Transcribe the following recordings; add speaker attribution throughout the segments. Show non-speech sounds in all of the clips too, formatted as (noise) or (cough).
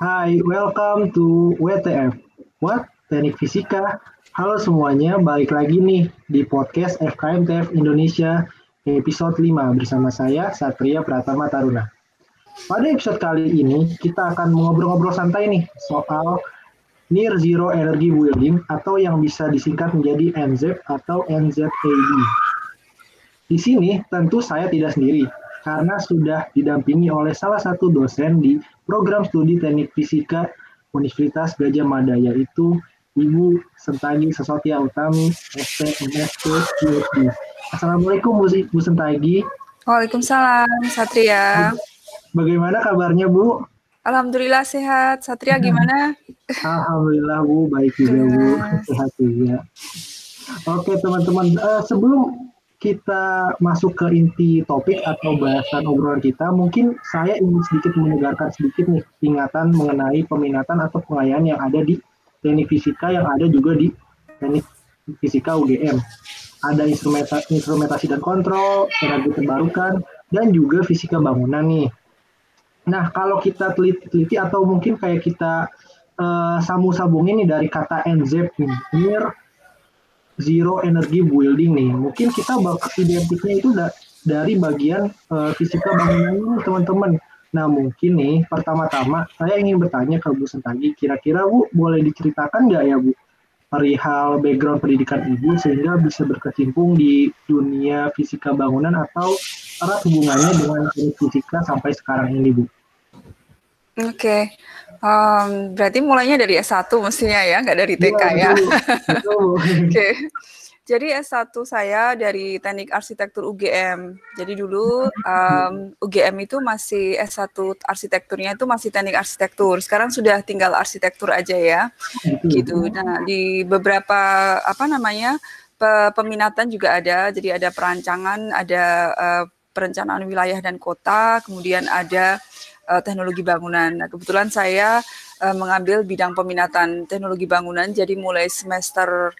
Speaker 1: Hai, welcome to WTF. What? Teknik Fisika. Halo semuanya, balik lagi nih di podcast FKM TF Indonesia episode 5 bersama saya Satria Pratama Taruna. Pada episode kali ini kita akan ngobrol-ngobrol santai nih soal Near Zero Energy Building atau yang bisa disingkat menjadi NZEB atau NZAB. Di sini tentu saya tidak sendiri, karena sudah didampingi oleh salah satu dosen di program studi teknik fisika Universitas Gajah Mada yaitu Ibu Sentagi Sesotia Utami, ST, MSc, PhD. Assalamualaikum Bu, Bu Sentagi.
Speaker 2: Waalaikumsalam Satria.
Speaker 1: Bagaimana kabarnya Bu?
Speaker 2: Alhamdulillah sehat. Satria gimana?
Speaker 1: Alhamdulillah Bu, baik juga Bu, sehat juga. Oke teman-teman, uh, sebelum kita masuk ke inti topik atau bahasan obrolan kita, mungkin saya ingin sedikit menegakkan sedikit nih ingatan mengenai peminatan atau pengayaan yang ada di teknik fisika yang ada juga di teknik fisika UGM. Ada instrumentasi, instrumentasi dan kontrol, energi terbarukan, dan juga fisika bangunan nih. Nah, kalau kita teliti-teliti atau mungkin kayak kita uh, sambung-sambungin nih dari kata near zero energy building nih. Mungkin kita bakal identiknya itu da dari bagian uh, fisika bangunan teman-teman. Nah mungkin nih pertama-tama saya ingin bertanya ke Bu Sentagi, kira-kira Bu boleh diceritakan nggak ya Bu perihal background pendidikan Ibu sehingga bisa berkecimpung di dunia fisika bangunan atau erat hubungannya dengan fisika sampai sekarang ini Bu?
Speaker 2: Oke, okay. Um, berarti mulainya dari S1 mestinya ya, nggak dari TK iya, ya. ya. (laughs) Oke. Okay. Jadi S1 saya dari Teknik Arsitektur UGM. Jadi dulu um, UGM itu masih S1 arsitekturnya itu masih Teknik Arsitektur. Sekarang sudah tinggal arsitektur aja ya. Gitu. Nah, di beberapa apa namanya? peminatan juga ada. Jadi ada perancangan, ada uh, perencanaan wilayah dan kota, kemudian ada uh, teknologi bangunan. Nah, kebetulan saya uh, mengambil bidang peminatan teknologi bangunan, jadi mulai semester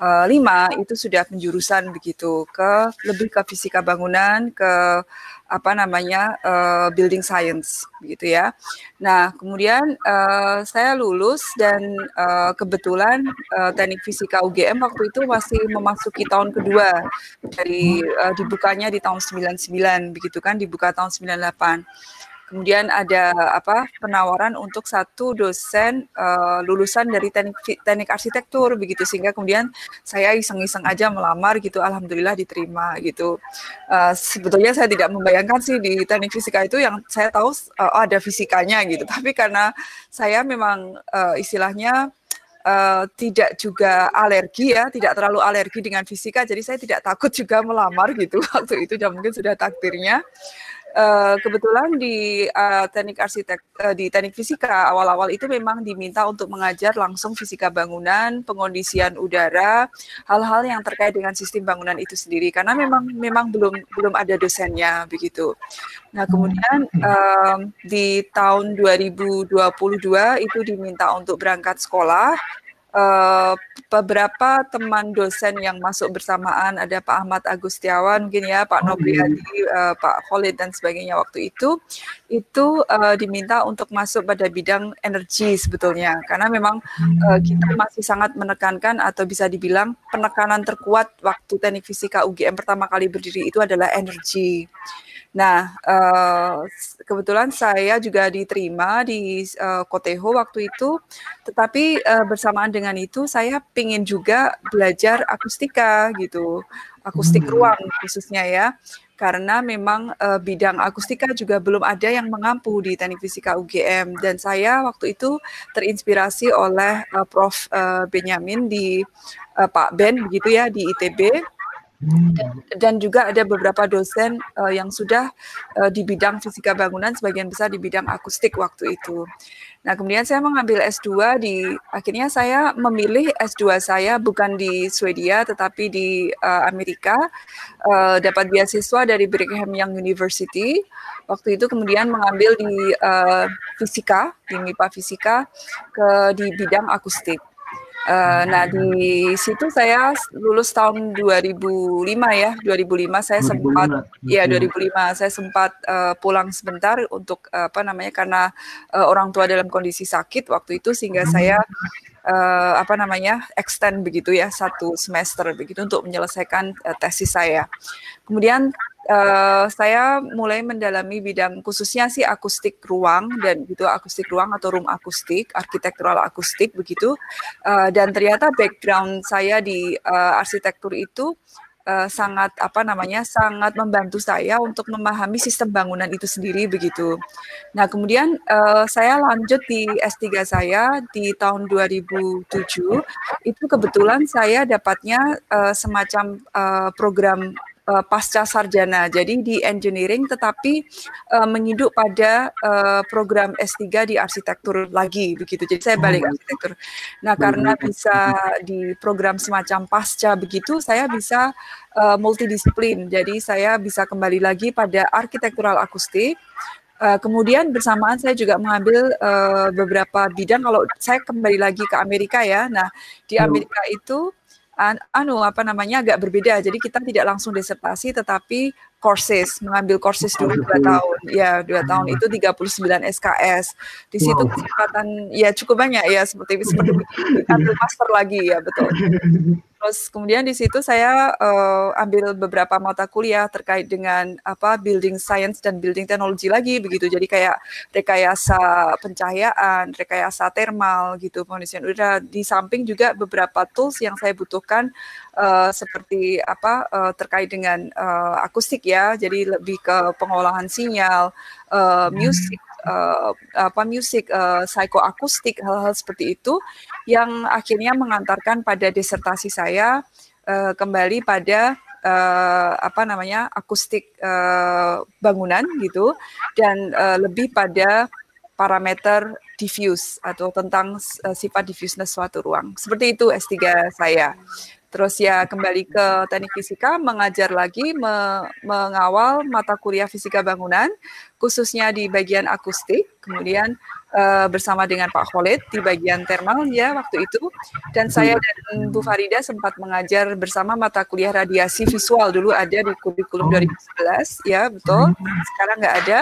Speaker 2: uh, lima itu sudah penjurusan begitu ke lebih ke fisika bangunan, ke apa namanya uh, building science begitu ya. Nah kemudian uh, saya lulus dan uh, kebetulan uh, teknik fisika UGM waktu itu masih memasuki tahun kedua dari uh, dibukanya di tahun 99 begitu kan dibuka tahun 98. Kemudian ada apa penawaran untuk satu dosen uh, lulusan dari teknik teknik arsitektur begitu sehingga kemudian saya iseng-iseng aja melamar gitu alhamdulillah diterima gitu. Uh, sebetulnya saya tidak membayangkan sih di teknik fisika itu yang saya tahu uh, ada fisikanya gitu. (laughs) Tapi karena saya memang uh, istilahnya uh, tidak juga alergi ya, tidak terlalu alergi dengan fisika, jadi saya tidak takut juga melamar gitu (laughs) waktu itu dan mungkin sudah takdirnya. Uh, kebetulan di uh, teknik arsitek uh, di teknik fisika awal-awal itu memang diminta untuk mengajar langsung fisika bangunan, pengondisian udara, hal-hal yang terkait dengan sistem bangunan itu sendiri. Karena memang memang belum belum ada dosennya begitu. Nah, kemudian um, di tahun 2022 itu diminta untuk berangkat sekolah uh, beberapa teman dosen yang masuk bersamaan ada Pak Ahmad Agustiawan mungkin ya Pak oh, Nobriadi uh, Pak Khalid dan sebagainya waktu itu. Itu uh, diminta untuk masuk pada bidang energi sebetulnya. Karena memang uh, kita masih sangat menekankan atau bisa dibilang penekanan terkuat waktu teknik fisika UGM pertama kali berdiri itu adalah energi. Nah, uh, kebetulan saya juga diterima di uh, Koteho waktu itu, tetapi uh, bersamaan dengan itu saya ingin juga belajar akustika gitu, akustik hmm. ruang khususnya ya, karena memang uh, bidang akustika juga belum ada yang mengampu di Teknik Fisika UGM dan saya waktu itu terinspirasi oleh uh, Prof uh, Benyamin di uh, Pak Ben begitu ya di ITB dan, juga ada beberapa dosen uh, yang sudah uh, di bidang fisika bangunan, sebagian besar di bidang akustik waktu itu. Nah, kemudian saya mengambil S2 di akhirnya saya memilih S2 saya bukan di Swedia tetapi di uh, Amerika uh, dapat beasiswa dari Brigham Young University. Waktu itu kemudian mengambil di uh, fisika, di MIPA fisika ke di bidang akustik. Uh, nah di situ saya lulus tahun 2005 ya, 2005 saya 2005. sempat ya 2005 saya sempat uh, pulang sebentar untuk uh, apa namanya karena uh, orang tua dalam kondisi sakit waktu itu sehingga saya uh, apa namanya extend begitu ya satu semester begitu untuk menyelesaikan uh, tesis saya. Kemudian uh, saya mulai mendalami bidang khususnya sih akustik ruang dan gitu akustik ruang atau room akustik, arsitektural akustik begitu. Uh, dan ternyata background saya di uh, arsitektur itu uh, sangat apa namanya sangat membantu saya untuk memahami sistem bangunan itu sendiri begitu. Nah kemudian uh, saya lanjut di S3 saya di tahun 2007 itu kebetulan saya dapatnya uh, semacam uh, program uh, pasca sarjana. Jadi di engineering tetapi uh, menginduk pada uh, program S3 di arsitektur lagi begitu. Jadi saya balik oh, arsitektur. Nah, karena bisa di program semacam pasca begitu, saya bisa uh, multidisiplin. Jadi saya bisa kembali lagi pada arsitektural akustik. Uh, kemudian bersamaan saya juga mengambil uh, beberapa bidang. Kalau saya kembali lagi ke Amerika ya, nah di Amerika itu anu apa namanya agak berbeda. Jadi kita tidak langsung disertasi tetapi courses, mengambil courses dulu dua tahun. Ya, dua tahun itu 39 SKS. Di situ kesempatan ya cukup banyak ya seperti seperti (laughs) ambil master lagi ya, betul. Terus kemudian di situ saya uh, ambil beberapa mata kuliah terkait dengan apa building science dan building technology lagi begitu. Jadi kayak rekayasa pencahayaan, rekayasa termal gitu, pengisian udara. Di samping juga beberapa tools yang saya butuhkan uh, seperti apa uh, terkait dengan uh, akustik ya. Jadi lebih ke pengolahan sinyal, uh, musik uh, apa musik uh, psikoakustik hal-hal seperti itu yang akhirnya mengantarkan pada disertasi saya uh, kembali pada uh, apa namanya akustik uh, bangunan gitu dan uh, lebih pada parameter diffuse atau tentang sifat diffuseness suatu ruang. Seperti itu S3 saya. Terus ya kembali ke teknik fisika, mengajar lagi, me mengawal mata kuliah fisika bangunan, khususnya di bagian akustik, kemudian uh, bersama dengan Pak Khalid di bagian thermal ya waktu itu, dan saya dan Bu Farida sempat mengajar bersama mata kuliah radiasi visual dulu ada di kurikulum 2011, ya betul, sekarang nggak ada.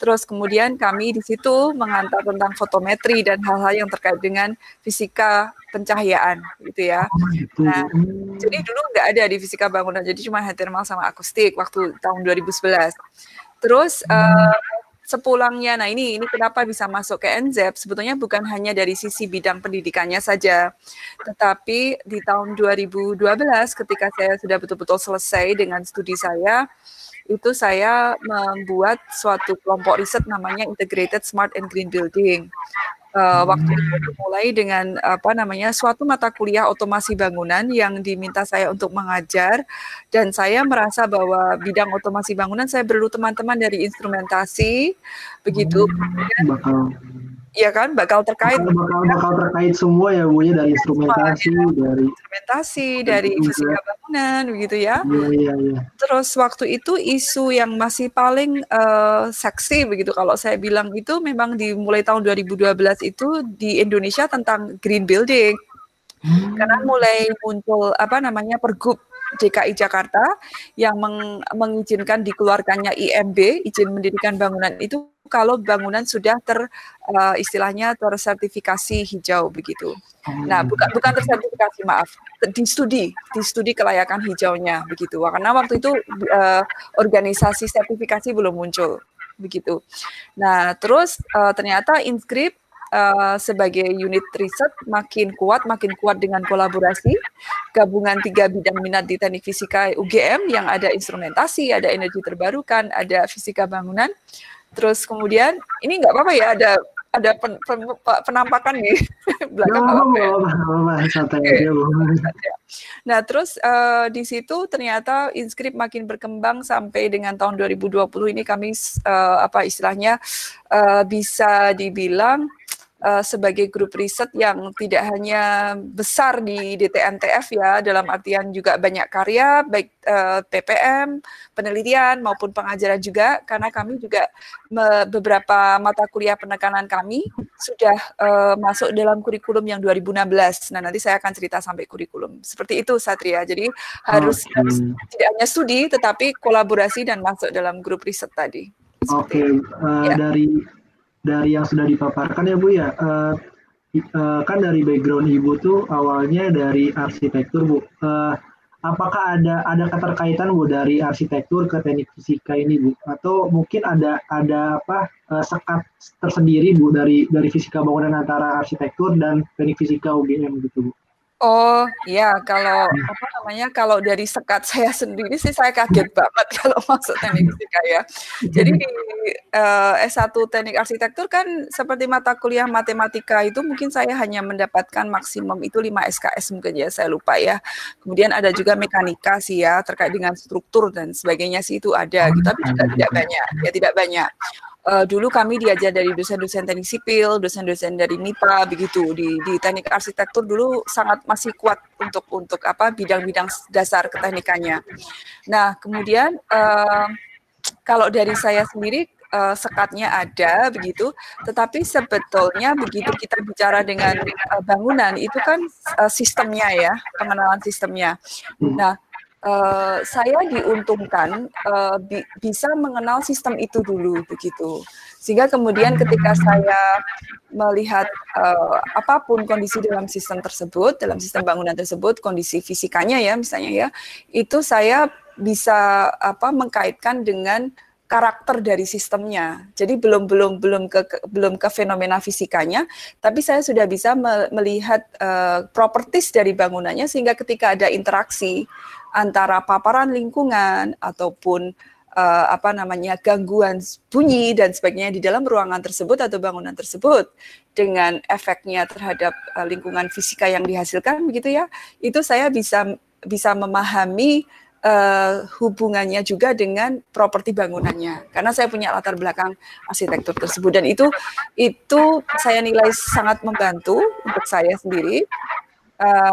Speaker 2: Terus kemudian kami di situ mengantar tentang fotometri dan hal-hal yang terkait dengan fisika pencahayaan gitu ya. Oh, gitu. Nah, jadi dulu nggak ada di fisika bangunan, jadi cuma thermal sama akustik waktu tahun 2011. Terus uh, sepulangnya, nah ini ini kenapa bisa masuk ke NZEP? Sebetulnya bukan hanya dari sisi bidang pendidikannya saja, tetapi di tahun 2012 ketika saya sudah betul-betul selesai dengan studi saya, itu saya membuat suatu kelompok riset namanya Integrated Smart and Green Building. Uh, waktu itu dimulai dengan apa namanya suatu mata kuliah otomasi bangunan yang diminta saya untuk mengajar. Dan saya merasa bahwa bidang otomasi bangunan saya perlu teman-teman dari instrumentasi. Begitu. Kemudian ya kan bakal terkait
Speaker 1: bakal, bakal, terkait semua ya bu ya dari instrumentasi ya. dari
Speaker 2: instrumentasi dari fisika bangunan begitu ya iya iya ya. terus waktu itu isu yang masih paling uh, seksi begitu kalau saya bilang itu memang dimulai tahun 2012 itu di Indonesia tentang green building hmm. karena mulai muncul apa namanya pergub DKI Jakarta yang meng mengizinkan dikeluarkannya IMB izin mendirikan bangunan itu kalau bangunan sudah ter uh, istilahnya tersertifikasi hijau begitu. Nah, bukan bukan tersertifikasi maaf, di studi, di studi kelayakan hijaunya begitu. Karena waktu itu uh, organisasi sertifikasi belum muncul begitu. Nah, terus uh, ternyata Inscript uh, sebagai unit riset makin kuat, makin kuat dengan kolaborasi gabungan tiga bidang minat di teknik fisika UGM yang ada instrumentasi, ada energi terbarukan, ada fisika bangunan. Terus kemudian ini nggak apa-apa ya ada ada pen, pen, penampakan di (laughs) belakang ya, ya. Nah, terus uh, di situ ternyata inskrip makin berkembang sampai dengan tahun 2020 ini kami uh, apa istilahnya uh, bisa dibilang uh, sebagai grup riset yang tidak hanya besar di DTNTF ya, dalam artian juga banyak karya, baik uh, PPM, penelitian maupun pengajaran juga, karena kami juga me, beberapa mata kuliah penekanan kami sudah uh, masuk dalam kurikulum yang 2016. Nah nanti saya akan cerita sampai kurikulum. Seperti itu Satria. Jadi harus, okay. harus tidak hanya studi, tetapi kolaborasi dan masuk dalam grup riset tadi.
Speaker 1: Oke, okay. uh, ya. dari dari yang sudah dipaparkan ya Bu ya, uh, kan dari background Ibu tuh awalnya dari arsitektur Bu. Uh, apakah ada ada keterkaitan Bu dari arsitektur ke teknik fisika ini Bu? Atau mungkin ada ada apa uh, sekat tersendiri Bu dari dari fisika bangunan antara arsitektur dan teknik fisika UGM gitu Bu?
Speaker 2: Oh ya, kalau apa namanya kalau dari sekat saya (laughs) sendiri sih saya kaget banget (laughs) kalau masuk teknik fisika ya. Jadi di uh, S1 teknik arsitektur kan seperti mata kuliah matematika itu mungkin saya hanya mendapatkan maksimum itu 5 SKS mungkin ya saya lupa ya. Kemudian ada juga mekanika sih ya terkait dengan struktur dan sebagainya sih itu ada gitu tapi juga tidak banyak ya tidak banyak uh, dulu kami diajar dari dosen-dosen teknik sipil, dosen-dosen dari MIPA begitu di di teknik arsitektur dulu sangat masih kuat untuk untuk apa bidang-bidang dasar keteknikannya. Nah kemudian uh, kalau dari saya sendiri uh, sekatnya ada begitu, tetapi sebetulnya begitu kita bicara dengan uh, bangunan itu kan uh, sistemnya ya pengenalan sistemnya. Nah uh, saya diuntungkan uh, bi bisa mengenal sistem itu dulu begitu. Sehingga kemudian ketika saya melihat uh, apa pun kondisi dalam sistem tersebut dalam sistem bangunan tersebut kondisi fisikanya ya misalnya ya itu saya bisa apa mengkaitkan dengan karakter dari sistemnya. Jadi belum belum belum ke, belum ke fenomena fisikanya, tapi saya sudah bisa me, melihat uh, properties dari bangunannya sehingga ketika ada interaksi antara paparan lingkungan ataupun uh, apa namanya gangguan bunyi dan sebagainya di dalam ruangan tersebut atau bangunan tersebut dengan efeknya terhadap uh, lingkungan fisika yang dihasilkan begitu ya itu saya bisa bisa memahami uh, hubungannya juga dengan properti bangunannya karena saya punya latar belakang arsitektur tersebut dan itu itu saya nilai sangat membantu untuk saya sendiri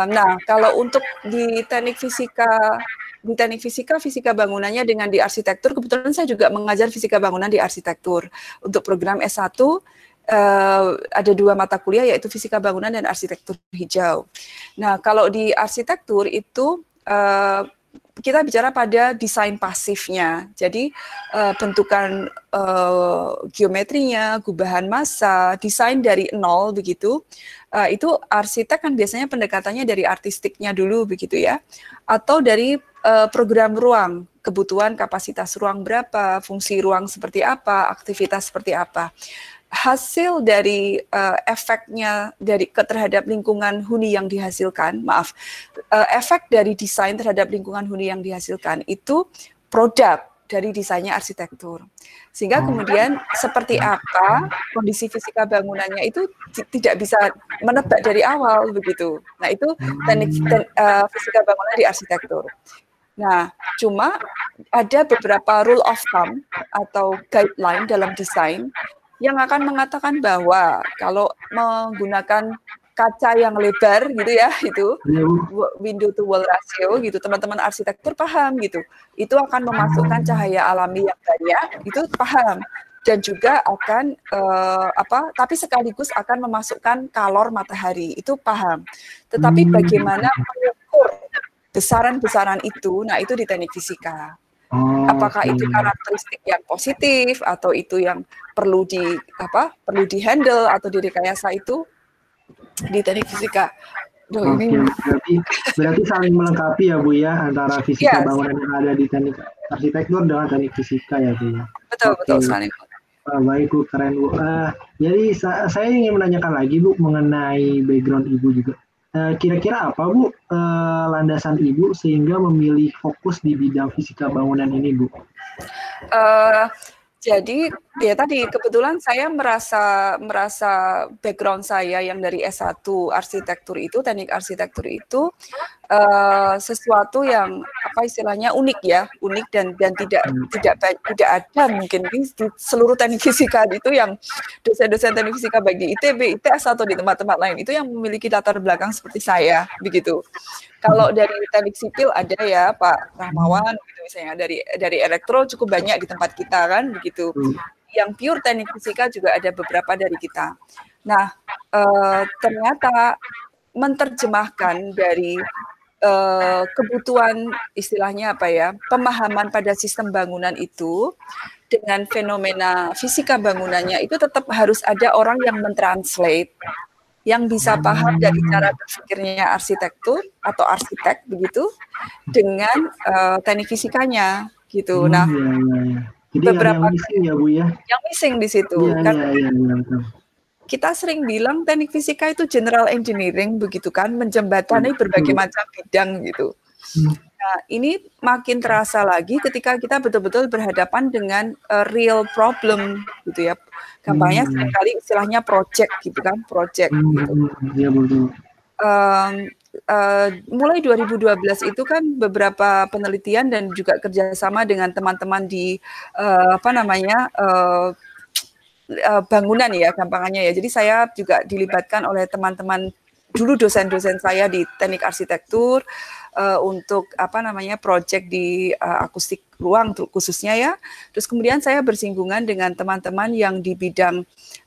Speaker 2: nah, kalau untuk di teknik fisika di teknik fisika, fisika bangunannya dengan di arsitektur, kebetulan saya juga mengajar fisika bangunan di arsitektur. Untuk program S1 uh, ada dua mata kuliah yaitu fisika bangunan dan arsitektur hijau. Nah, kalau di arsitektur itu uh, kita bicara pada desain pasifnya. Jadi uh, bentukan uh, geometrinya, gubahan massa, desain dari nol begitu. Uh, itu arsitek kan biasanya pendekatannya dari artistiknya dulu begitu ya. Atau dari uh, program ruang, kebutuhan kapasitas ruang berapa, fungsi ruang seperti apa, aktivitas seperti apa hasil dari uh, efeknya dari terhadap lingkungan huni yang dihasilkan, maaf, uh, efek dari desain terhadap lingkungan huni yang dihasilkan itu produk dari desainnya arsitektur. Sehingga kemudian seperti apa kondisi fisika bangunannya itu tidak bisa menebak dari awal begitu. Nah, itu teknik ten, uh, fisika bangunan di arsitektur. Nah, cuma ada beberapa rule of thumb atau guideline dalam desain yang akan mengatakan bahwa kalau menggunakan kaca yang lebar gitu ya itu iya, window to wall ratio gitu teman-teman arsitektur paham gitu. Itu akan memasukkan cahaya alami yang banyak itu paham. Dan juga akan uh, apa tapi sekaligus akan memasukkan kalor matahari itu paham. Tetapi hmm. bagaimana besaran-besaran itu nah itu di teknik fisika Oh, Apakah okay. itu karakteristik yang positif atau itu yang perlu di apa perlu di handle atau direkayasa itu di teknik fisika.
Speaker 1: Duh, Oke, ini... berarti berarti saling melengkapi ya Bu ya antara fisika yes. bangunan yang ada di teknik arsitektur dengan teknik fisika ya Bu ya.
Speaker 2: Betul Oke. betul saling.
Speaker 1: Uh, baik Bu, keren Bu. Uh, jadi sa saya ingin menanyakan lagi Bu mengenai background Ibu juga. Eh, kira-kira apa Bu uh, landasan Ibu sehingga memilih fokus di bidang fisika bangunan ini Bu?
Speaker 2: Uh, jadi ya tadi kebetulan saya merasa merasa background saya yang dari S1 arsitektur itu teknik arsitektur itu uh, sesuatu yang apa istilahnya unik ya, unik dan dan tidak hmm. tidak tidak ada mungkin di, di seluruh teknik fisika itu yang dosen-dosen teknik fisika baik di ITB, ITS atau di tempat-tempat lain itu yang memiliki latar belakang seperti saya begitu. Kalau dari teknik sipil ada ya Pak Rahmawan misalnya dari dari elektro cukup banyak di tempat kita kan begitu. Hmm. Yang pure teknik fisika juga ada beberapa dari kita. Nah, eh, ternyata menerjemahkan dari uh, kebutuhan istilahnya apa ya pemahaman pada sistem bangunan itu dengan fenomena fisika bangunannya itu tetap harus ada orang yang mentranslate yang bisa paham dari cara berpikirnya arsitektur atau arsitek begitu dengan uh, teknik fisikanya gitu. Hmm, nah, ya, ya, ya. Jadi beberapa yang, missing ya Bu ya. Yang missing di situ ya, kan. Ya, ya, ya, ya kita sering bilang teknik fisika itu general engineering begitu kan, menjembatani hmm. berbagai macam bidang gitu. Hmm. Nah, ini makin terasa lagi ketika kita betul-betul berhadapan dengan uh, real problem gitu ya. Gampangnya hmm. sering kali istilahnya project gitu kan, project hmm. gitu. Ya, betul. Um, uh, mulai 2012 itu kan beberapa penelitian dan juga kerjasama dengan teman-teman di uh, apa namanya uh, uh, bangunan ya gampangannya ya. Jadi saya juga dilibatkan oleh teman-teman dulu dosen-dosen saya di teknik arsitektur uh, untuk apa namanya proyek di uh, akustik ruang khususnya ya. Terus kemudian saya bersinggungan dengan teman-teman yang di bidang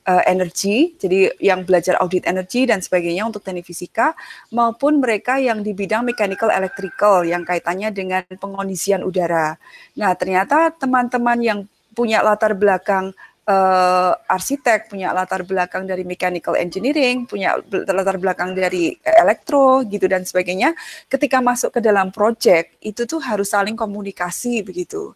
Speaker 2: uh, energi, jadi yang belajar audit energi dan sebagainya untuk teknik fisika, maupun mereka yang di bidang mechanical electrical yang kaitannya dengan pengondisian udara. Nah ternyata teman-teman yang punya latar belakang uh, arsitek, punya latar belakang dari mechanical engineering, punya latar belakang dari elektro gitu dan sebagainya. Ketika masuk ke dalam project itu tuh harus saling komunikasi begitu.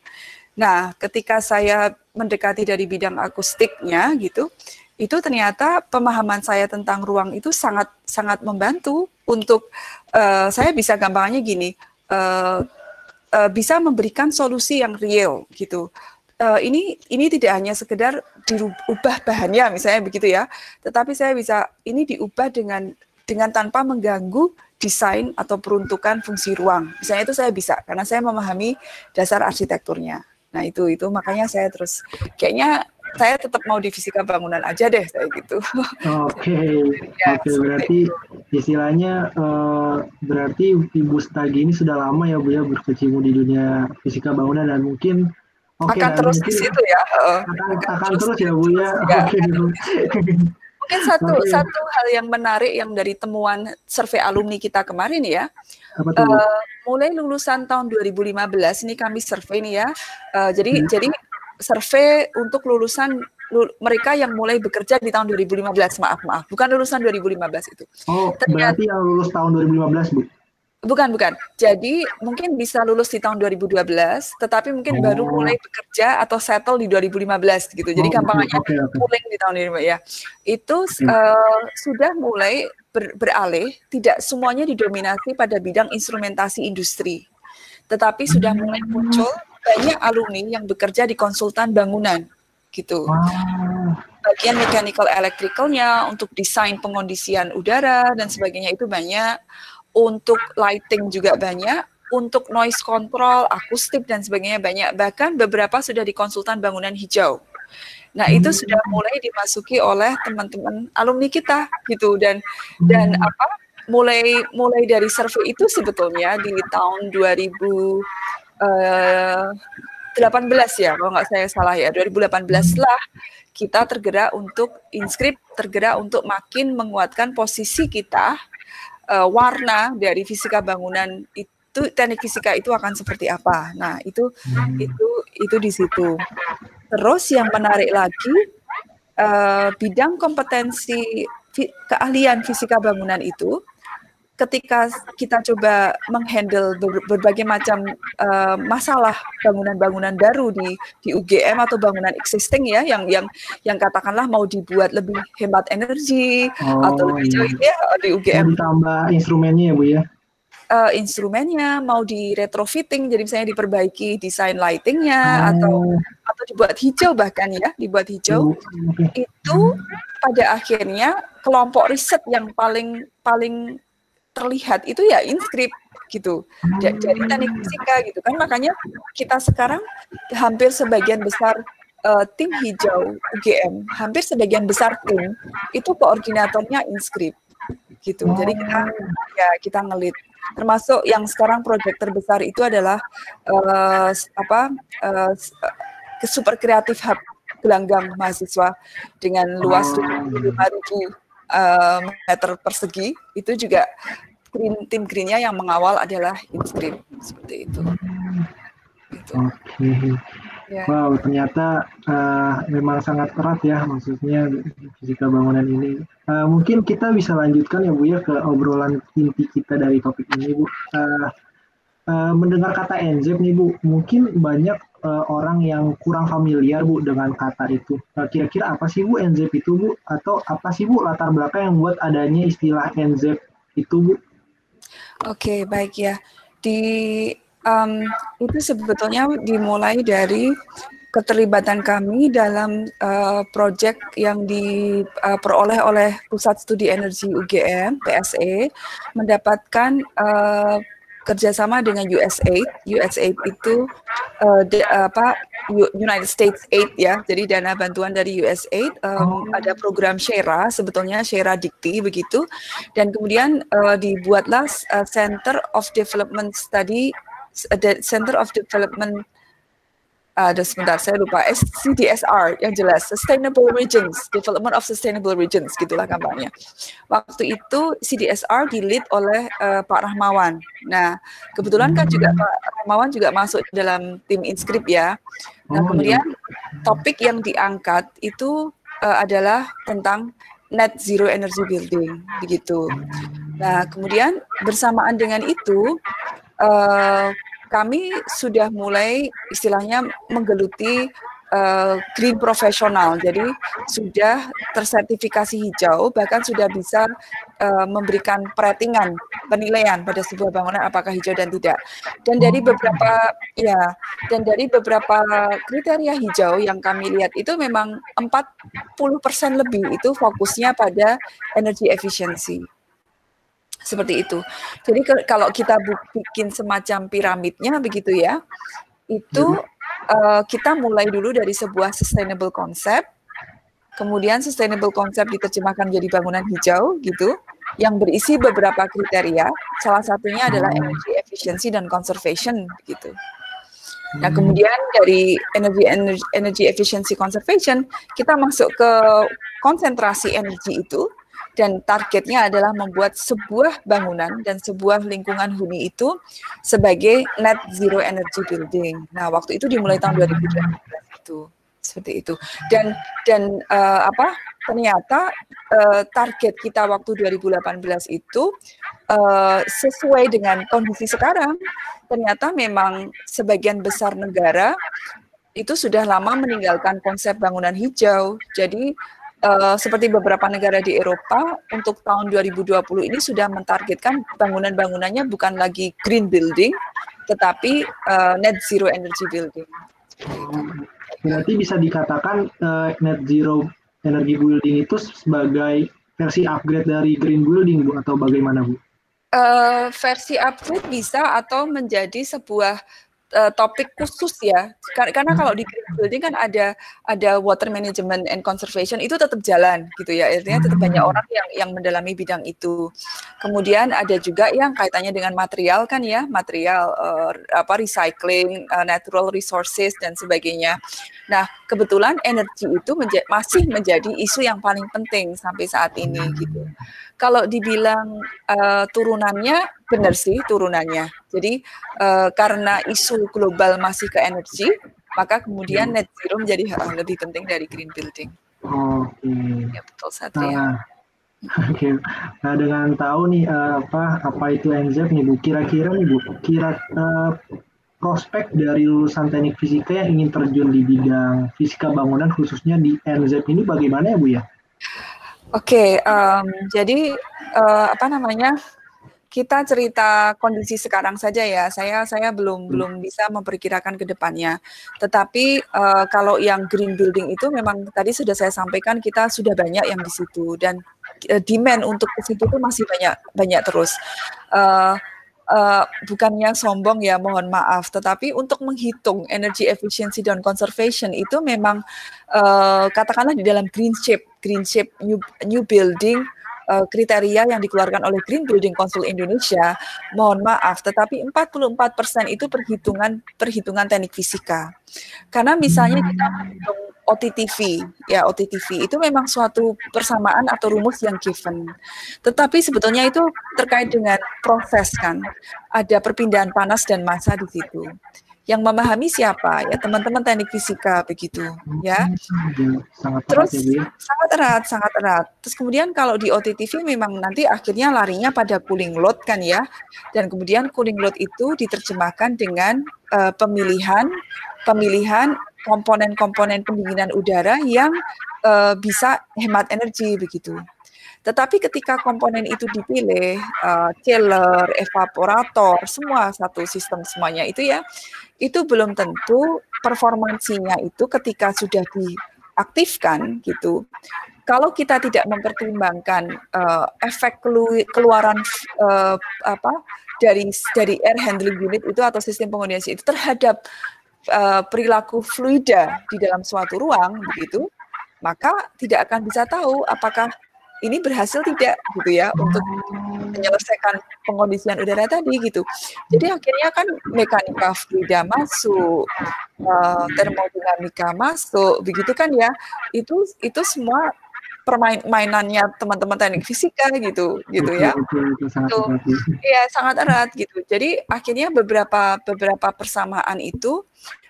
Speaker 2: Nah, ketika saya mendekati dari bidang akustiknya gitu, itu ternyata pemahaman saya tentang ruang itu sangat sangat membantu untuk uh, saya bisa gampangnya gini, uh, bisa memberikan solusi yang real gitu uh, ini ini tidak hanya sekedar diubah bahannya misalnya begitu ya, tetapi saya bisa ini diubah dengan dengan tanpa mengganggu desain atau peruntukan fungsi ruang. Misalnya itu saya bisa karena saya memahami dasar arsitekturnya. Nah itu itu makanya saya terus kayaknya saya tetap mau di fisika bangunan aja deh saya gitu.
Speaker 1: Oke, (laughs) ya, oke berarti istilahnya uh, berarti Ibu Stagi ini sudah lama ya Bu ya berkecimpung di dunia fisika bangunan dan mungkin
Speaker 2: Okay, akan terus di situ ya.
Speaker 1: Akan, akan, akan terus, ya Bu ya. ya
Speaker 2: okay. (laughs) Mungkin satu okay. satu hal yang menarik yang dari temuan survei alumni kita kemarin ya. Apa tuh? Uh, mulai lulusan tahun 2015 ini kami survei nih ya. Uh, jadi hmm. jadi survei untuk lulusan mereka yang mulai bekerja di tahun 2015 maaf maaf bukan lulusan 2015 itu.
Speaker 1: Oh, Ternyata, berarti yang lulus tahun 2015 Bu.
Speaker 2: Bukan, bukan. Jadi mungkin bisa lulus di tahun 2012, tetapi mungkin oh. baru mulai bekerja atau settle di 2015 gitu. Jadi oh, gampangnya okay, okay. di tahun ini ya. Itu okay. uh, sudah mulai ber, beralih, tidak semuanya didominasi pada bidang instrumentasi industri. Tetapi sudah mulai muncul banyak alumni yang bekerja di konsultan bangunan gitu. Wow. Bagian mechanical electricalnya untuk desain pengondisian udara dan sebagainya itu banyak untuk lighting juga banyak, untuk noise control, akustik dan sebagainya banyak. Bahkan beberapa sudah di konsultan bangunan hijau. Nah, itu hmm. sudah mulai dimasuki oleh teman-teman alumni kita gitu dan dan hmm. apa? mulai mulai dari survei itu sebetulnya di tahun 2018 eh, ya kalau nggak saya salah ya 2018 lah kita tergerak untuk inskrip tergerak untuk makin menguatkan posisi kita uh, warna dari fisika bangunan itu teknik fisika itu akan seperti apa. Nah, itu hmm. itu itu di situ. Terus yang menarik lagi uh, bidang kompetensi keahlian fisika bangunan itu ketika kita coba menghandle berbagai macam uh, masalah bangunan-bangunan baru di di UGM atau bangunan existing ya yang yang yang katakanlah mau dibuat lebih hemat energi oh, atau lebih jauh iya. ya di UGM
Speaker 1: ditambah instrumennya ya Bu ya
Speaker 2: uh, instrumennya mau di retrofitting jadi misalnya diperbaiki desain lightingnya oh. atau atau dibuat hijau bahkan ya dibuat hijau oh, itu pada akhirnya kelompok riset yang paling paling terlihat itu ya inskrip gitu. Dari teknik fisika gitu kan makanya kita sekarang hampir sebagian besar uh, tim hijau UGM, hampir sebagian besar tim itu koordinatornya inskrip gitu. Jadi kita ya kita ngelit. Termasuk yang sekarang proyek terbesar itu adalah uh, apa uh, super kreatif hub gelanggang mahasiswa dengan luas 75 uh, meter persegi itu juga green, tim greennya yang mengawal adalah inskrip seperti itu.
Speaker 1: Gitu. Oke. Okay. Yeah. Wow, ternyata uh, memang sangat erat ya, maksudnya fisika bangunan ini. Uh, mungkin kita bisa lanjutkan ya Bu ya ke obrolan inti kita dari topik ini Bu. Uh, uh, mendengar kata NZ nih Bu, mungkin banyak uh, orang yang kurang familiar Bu dengan kata itu. kira kira-kira apa sih Bu NZ itu Bu? Atau apa sih Bu latar belakang yang buat adanya istilah NZ itu Bu?
Speaker 2: Oke, okay, baik ya. Di um, itu sebetulnya dimulai dari keterlibatan kami dalam uh, proyek yang diperoleh uh, oleh Pusat Studi Energi UGM (PSE) mendapatkan uh, kerjasama dengan USAID. USAID itu uh, de, apa United States Aid ya, jadi dana bantuan dari USAID. Um, oh. Ada program Shera, sebetulnya Shera Dikti begitu, dan kemudian uh, dibuatlah uh, Center of Development Study the Center of Development uh, sebentar saya lupa. SCDSR yang jelas. Sustainable Regions Development of Sustainable Regions gitulah kampanye waktu itu CDSR dilead oleh uh, Pak Rahmawan. Nah kebetulan kan juga Pak Rahmawan juga masuk dalam tim inskrip ya. Nah oh, kemudian iya. topik yang diangkat itu uh, adalah tentang net zero energy building begitu. Nah kemudian bersamaan dengan itu uh, kami sudah mulai istilahnya menggeluti uh, green profesional. Jadi sudah tersertifikasi hijau, bahkan sudah bisa uh, memberikan peratingan penilaian pada sebuah bangunan apakah hijau dan tidak. Dan dari beberapa ya, dan dari beberapa kriteria hijau yang kami lihat itu memang 40% lebih itu fokusnya pada energy efficiency seperti itu. Jadi kalau kita bikin semacam piramidnya begitu ya, itu uh, kita mulai dulu dari sebuah sustainable concept, kemudian sustainable concept diterjemahkan menjadi bangunan hijau gitu, yang berisi beberapa kriteria. Salah satunya adalah hmm. energy efficiency dan conservation gitu. Nah, hmm. kemudian dari energy, energy energy efficiency conservation, kita masuk ke konsentrasi energi itu dan targetnya adalah membuat sebuah bangunan dan sebuah lingkungan huni itu sebagai net zero energy building. Nah, waktu itu dimulai tahun 2012 itu seperti itu. Dan dan uh, apa? Ternyata uh, target kita waktu 2018 itu uh, sesuai dengan kondisi sekarang. Ternyata memang sebagian besar negara itu sudah lama meninggalkan konsep bangunan hijau. Jadi uh, seperti beberapa negara di Eropa untuk tahun 2020 ini sudah mentargetkan bangunan-bangunannya bukan lagi green building tetapi uh, net zero energy building.
Speaker 1: Berarti bisa dikatakan uh, net zero energy building itu sebagai versi upgrade dari green building Bu atau bagaimana Bu?
Speaker 2: Uh, versi upgrade bisa atau menjadi sebuah uh, topik khusus ya. Karena kalau di green building kan ada ada water management and conservation itu tetap jalan gitu ya. Artinya tetap banyak hmm. orang yang yang mendalami bidang itu. Kemudian ada juga yang kaitannya dengan material kan ya material uh, apa recycling uh, natural resources dan sebagainya. Nah kebetulan energi itu menja masih menjadi isu yang paling penting sampai saat ini gitu kalau dibilang uh, turunannya benar sih turunannya. Jadi uh, karena isu global masih ke energi, maka kemudian net zero menjadi hal lebih penting dari green building.
Speaker 1: Oke. Okay.
Speaker 2: Ya betul Satria.
Speaker 1: Nah, (laughs) Oke, okay. nah dengan tahu nih uh, apa apa itu NZ nih Bu, kira-kira nih Bu, kira uh, prospek dari lulusan teknik fisika yang ingin terjun di bidang fisika bangunan khususnya di NZ ini bagaimana ya Bu ya?
Speaker 2: Oke, okay, um, jadi uh, apa namanya? kita cerita kondisi sekarang saja ya. Saya saya belum hmm. belum bisa memperkirakan ke depannya. Tetapi uh, kalau yang green building itu memang tadi sudah saya sampaikan kita sudah banyak yang di situ dan uh, demand untuk ke situ tuh masih banyak banyak terus. Uh, uh, bukannya sombong ya, mohon maaf, tetapi untuk menghitung energy efficiency dan conservation itu memang uh, katakanlah di dalam green shape, green shape new, new building uh, kriteria yang dikeluarkan oleh Green Building Council Indonesia, mohon maaf, tetapi 44% itu perhitungan perhitungan teknik fisika. Karena misalnya kita menghitung OTTV, ya OTTV itu memang suatu persamaan atau rumus yang given. Tetapi sebetulnya itu terkait dengan proses kan. Ada perpindahan panas dan massa di situ. Yang memahami siapa? Ya teman-teman teknik fisika begitu, ya.
Speaker 1: Sangat
Speaker 2: Terus
Speaker 1: erat ya, ya.
Speaker 2: sangat erat, sangat erat. Terus kemudian kalau di OTTV memang nanti akhirnya larinya pada cooling load kan ya. Dan kemudian cooling load itu diterjemahkan dengan uh, pemilihan pemilihan komponen-komponen pendinginan udara yang uh, bisa hemat energi begitu. Tetapi ketika komponen itu dipilih, uh, chiller, evaporator, semua satu sistem semuanya itu ya, itu belum tentu performansinya itu ketika sudah diaktifkan gitu. Kalau kita tidak mempertimbangkan uh, efek keluaran uh, apa dari dari air handling unit itu atau sistem pengondisi itu terhadap uh, perilaku fluida di dalam suatu ruang begitu, maka tidak akan bisa tahu apakah ini berhasil tidak gitu ya untuk menyelesaikan pengondisian udara tadi gitu. Jadi akhirnya kan mekanika fluida masuk, uh, termodinamika masuk, begitu kan ya. Itu itu semua permainannya teman-teman teknik fisika gitu gitu ya itu iya sangat erat gitu jadi akhirnya beberapa beberapa persamaan itu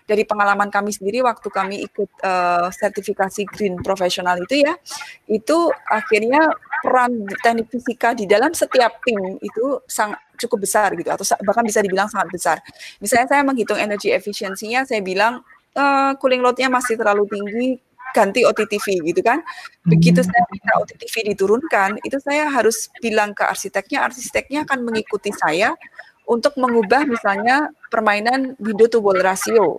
Speaker 2: dari pengalaman kami sendiri waktu kami ikut uh, sertifikasi green profesional itu ya, itu akhirnya peran teknik fisika di dalam setiap tim itu sangat cukup besar gitu atau bahkan bisa dibilang sangat besar. Misalnya saya menghitung energi efisiensinya, saya bilang uh, cooling load-nya masih terlalu tinggi, ganti OTTV gitu kan. Begitu hmm. saya minta OTTV diturunkan, itu saya harus bilang ke arsiteknya, arsiteknya akan mengikuti saya untuk mengubah misalnya permainan window to wall ratio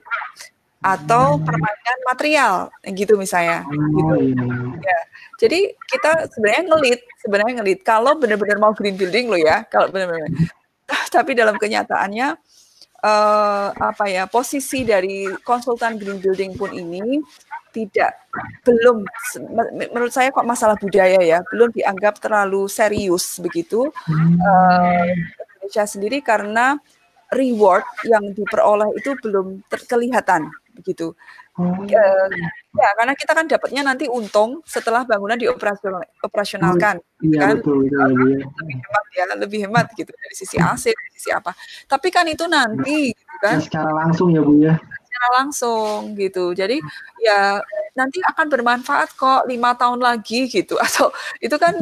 Speaker 2: atau permainan material gitu misalnya gitu. Oh, iya. Ya. Jadi kita sebenarnya ngelit, sebenarnya ngelit kalau benar-benar mau green building lo ya, kalau benar-benar. (laughs) Tapi dalam kenyataannya uh, apa ya posisi dari konsultan green building pun ini tidak belum menurut saya kok masalah budaya ya belum dianggap terlalu serius begitu uh, Indonesia sendiri karena reward yang diperoleh itu belum terkelihatan begitu. Uh, ya karena kita kan dapatnya nanti untung setelah bangunan dioperasional operasionalkan,
Speaker 1: oh, iya,
Speaker 2: kan
Speaker 1: betul, betul, betul.
Speaker 2: lebih hemat ya, lebih hemat gitu dari sisi AC, dari sisi apa. Tapi kan itu nanti, gitu kan?
Speaker 1: Ya, secara langsung ya bu ya.
Speaker 2: Secara langsung gitu. Jadi ya nanti akan bermanfaat kok lima tahun lagi gitu (laughs) atau itu kan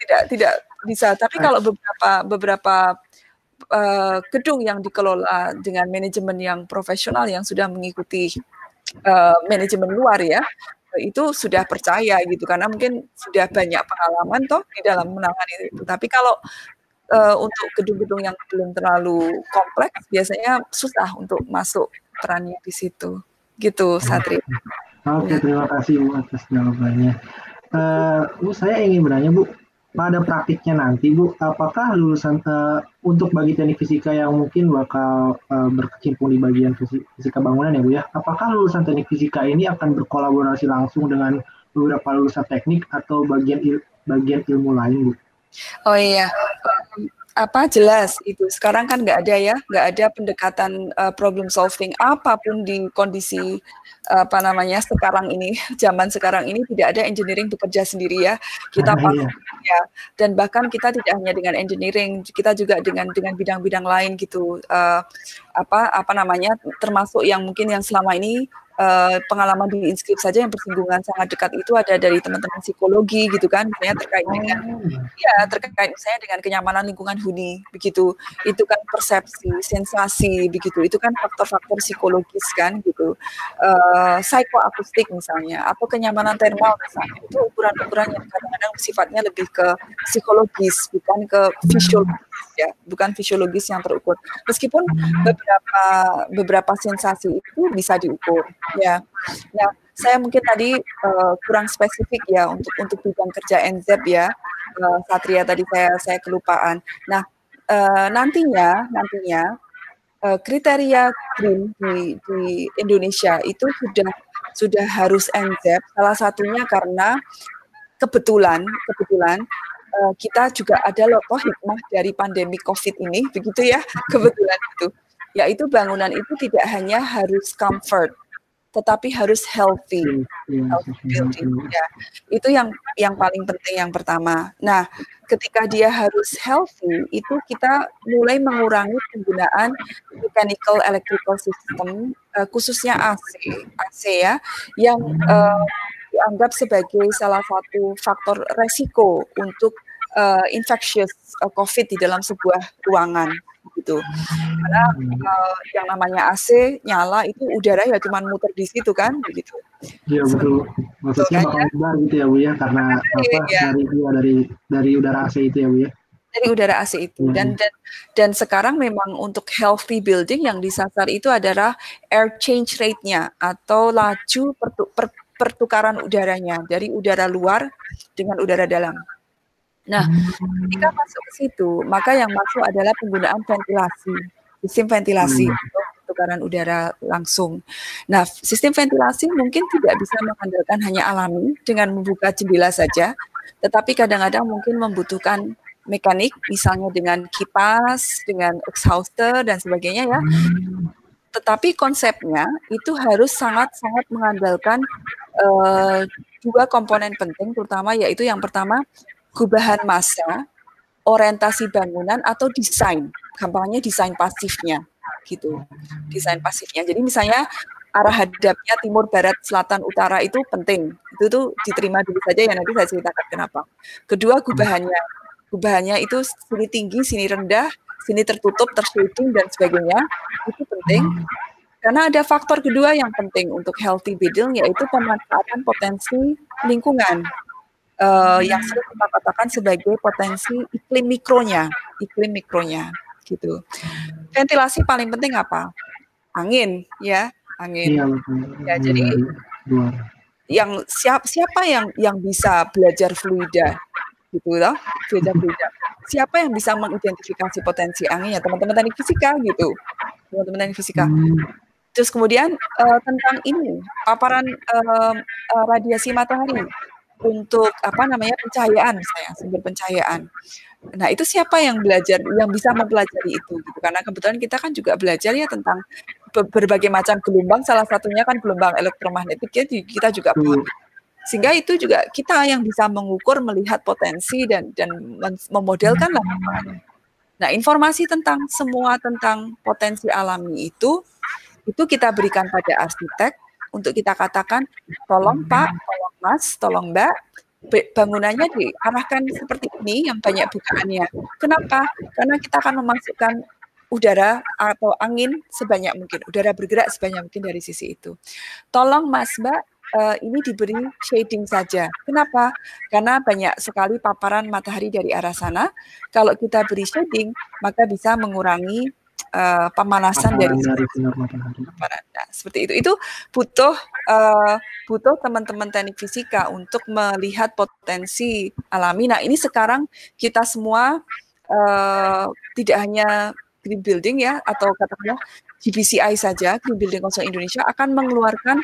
Speaker 2: tidak tidak bisa. Tapi kalau beberapa beberapa uh, gedung yang dikelola dengan manajemen yang profesional yang sudah mengikuti uh, manajemen luar ya itu sudah percaya gitu karena mungkin sudah banyak pengalaman toh di dalam menangani itu. Tapi kalau uh, untuk gedung-gedung yang belum terlalu kompleks biasanya susah untuk masuk perannya di situ. Gitu, Satri.
Speaker 1: Oke, terima kasih Bu atas jawabannya. Uh, Bu, saya ingin bertanya Bu, pada praktiknya nanti Bu, apakah lulusan uh, untuk bagi teknik fisika yang mungkin bakal uh, berkecimpung di bagian fisika bangunan ya Bu ya, apakah lulusan teknik fisika ini akan berkolaborasi langsung dengan beberapa lulusan teknik atau bagian il bagian ilmu lain Bu?
Speaker 2: Oh iya, apa jelas itu sekarang kan nggak ada ya nggak ada pendekatan uh, problem solving. Apa pun di kondisi uh, apa namanya sekarang ini (laughs) zaman sekarang ini tidak ada engineering bekerja sendiri ya. Kita ah, iya. ya dan bahkan kita tidak hanya dengan engineering kita juga dengan dengan bidang-bidang lain gitu. Uh, apa apa namanya termasuk yang mungkin yang selama ini uh, pengalaman di inskrip saja yang persinggungan sangat dekat itu ada dari teman-teman psikolog,i gitu kan, misalnya terkait dengan oh. ya terkait misalnya dengan kenyamanan lingkungan huni begitu. Itu kan persepsi, sensasi begitu. Itu kan faktor-faktor psikologis kan gitu. Uh, psikoakustik misalnya atau kenyamanan termal misalnya. Itu ukuran-ukuran yang kadang-kadang sifatnya lebih ke psikologis bukan ke fisiologis ya, bukan fisiologis yang terukur. Meskipun beberapa beberapa sensasi itu bisa diukur Ya, ya saya mungkin tadi uh, kurang spesifik ya untuk untuk bidang kerja NZ ya, uh, Satria tadi saya saya kelupaan. Nah, uh, nantinya nantinya uh, kriteria green di, di Indonesia itu sudah sudah harus NZEP salah satunya karena kebetulan kebetulan uh, kita juga ada loh hikmah dari pandemi COVID ini begitu ya (laughs) kebetulan itu. Yaitu bangunan itu tidak hanya harus comfort tetapi harus healthy, healthy building. Ya, itu yang yang paling penting yang pertama. Nah, ketika dia harus healthy, itu kita mulai mengurangi penggunaan mechanical electrical system, uh, khususnya AC, AC ya, yang uh, dianggap sebagai salah satu faktor resiko untuk uh, infectious uh, COVID di dalam sebuah ruangan gitu. Karena uh, yang namanya AC nyala itu udara ya cuma muter di situ kan begitu.
Speaker 1: Iya betul. Maksudnya bakal gitu ya Bu ya karena apa ya. dari ya, dari dari udara AC itu ya Bu ya.
Speaker 2: Dari udara AC itu hmm. dan dan dan sekarang memang untuk healthy building yang disasar itu adalah air change rate-nya atau laju pertu, per, pertukaran udaranya dari udara luar dengan udara dalam. Nah, ketika masuk ke situ, maka yang masuk adalah penggunaan ventilasi, sistem ventilasi hmm. untuk pertukaran udara langsung. Nah, sistem ventilasi mungkin tidak bisa mengandalkan hanya alami dengan membuka jendela saja, tetapi kadang-kadang mungkin membutuhkan mekanik, misalnya dengan kipas, dengan exhauster dan sebagainya ya. Tetapi konsepnya itu harus sangat-sangat mengandalkan uh, dua komponen penting, terutama yaitu yang pertama gubahan massa, orientasi bangunan atau desain, gampangnya desain pasifnya gitu. Desain pasifnya. Jadi misalnya arah hadapnya timur, barat, selatan, utara itu penting. Itu tuh diterima dulu saja ya nanti saya ceritakan kenapa. Kedua gubahannya. Gubahannya itu sini tinggi, sini rendah, sini tertutup, tershading dan sebagainya. Itu penting. Karena ada faktor kedua yang penting untuk healthy building yaitu pemanfaatan potensi lingkungan uh, yang sering kita katakan sebagai potensi iklim mikronya, iklim mikronya gitu. Ventilasi paling penting apa? Angin, ya, angin. Iya, ya, jadi yang siapa siapa yang yang bisa belajar fluida gitu loh, belajar fluida. Siapa yang bisa mengidentifikasi potensi anginnya? Teman-teman teknik fisika gitu. Teman-teman teknik fisika. Hmm. Terus kemudian uh, tentang ini paparan uh, uh, radiasi matahari untuk apa namanya pencahayaan misalnya sumber pencahayaan. Nah itu siapa yang belajar yang bisa mempelajari itu gitu karena kebetulan kita kan juga belajar ya tentang berbagai macam gelombang salah satunya kan gelombang elektromagnetik ya kita juga paham. Sehingga itu juga kita yang bisa mengukur melihat potensi dan dan memodelkan lah. Nah informasi tentang semua tentang potensi alami itu itu kita berikan pada arsitek untuk kita katakan tolong Pak, tolong Mas, tolong Mbak, bangunannya diarahkan seperti ini yang banyak bukaannya. Kenapa? Karena kita akan memasukkan udara atau angin sebanyak mungkin, udara bergerak sebanyak mungkin dari sisi itu. Tolong Mas Mbak, uh, ini diberi shading saja. Kenapa? Karena banyak sekali paparan matahari dari arah sana. Kalau kita beri shading, maka bisa mengurangi uh, pemanasan dari, dari sinar matahari. Nah, seperti itu. Itu butuh uh, butuh teman-teman teknik fisika untuk melihat potensi alami. Nah, ini sekarang kita semua uh, tidak hanya green building ya atau katakanlah GBCI saja, Green Building Council Indonesia akan mengeluarkan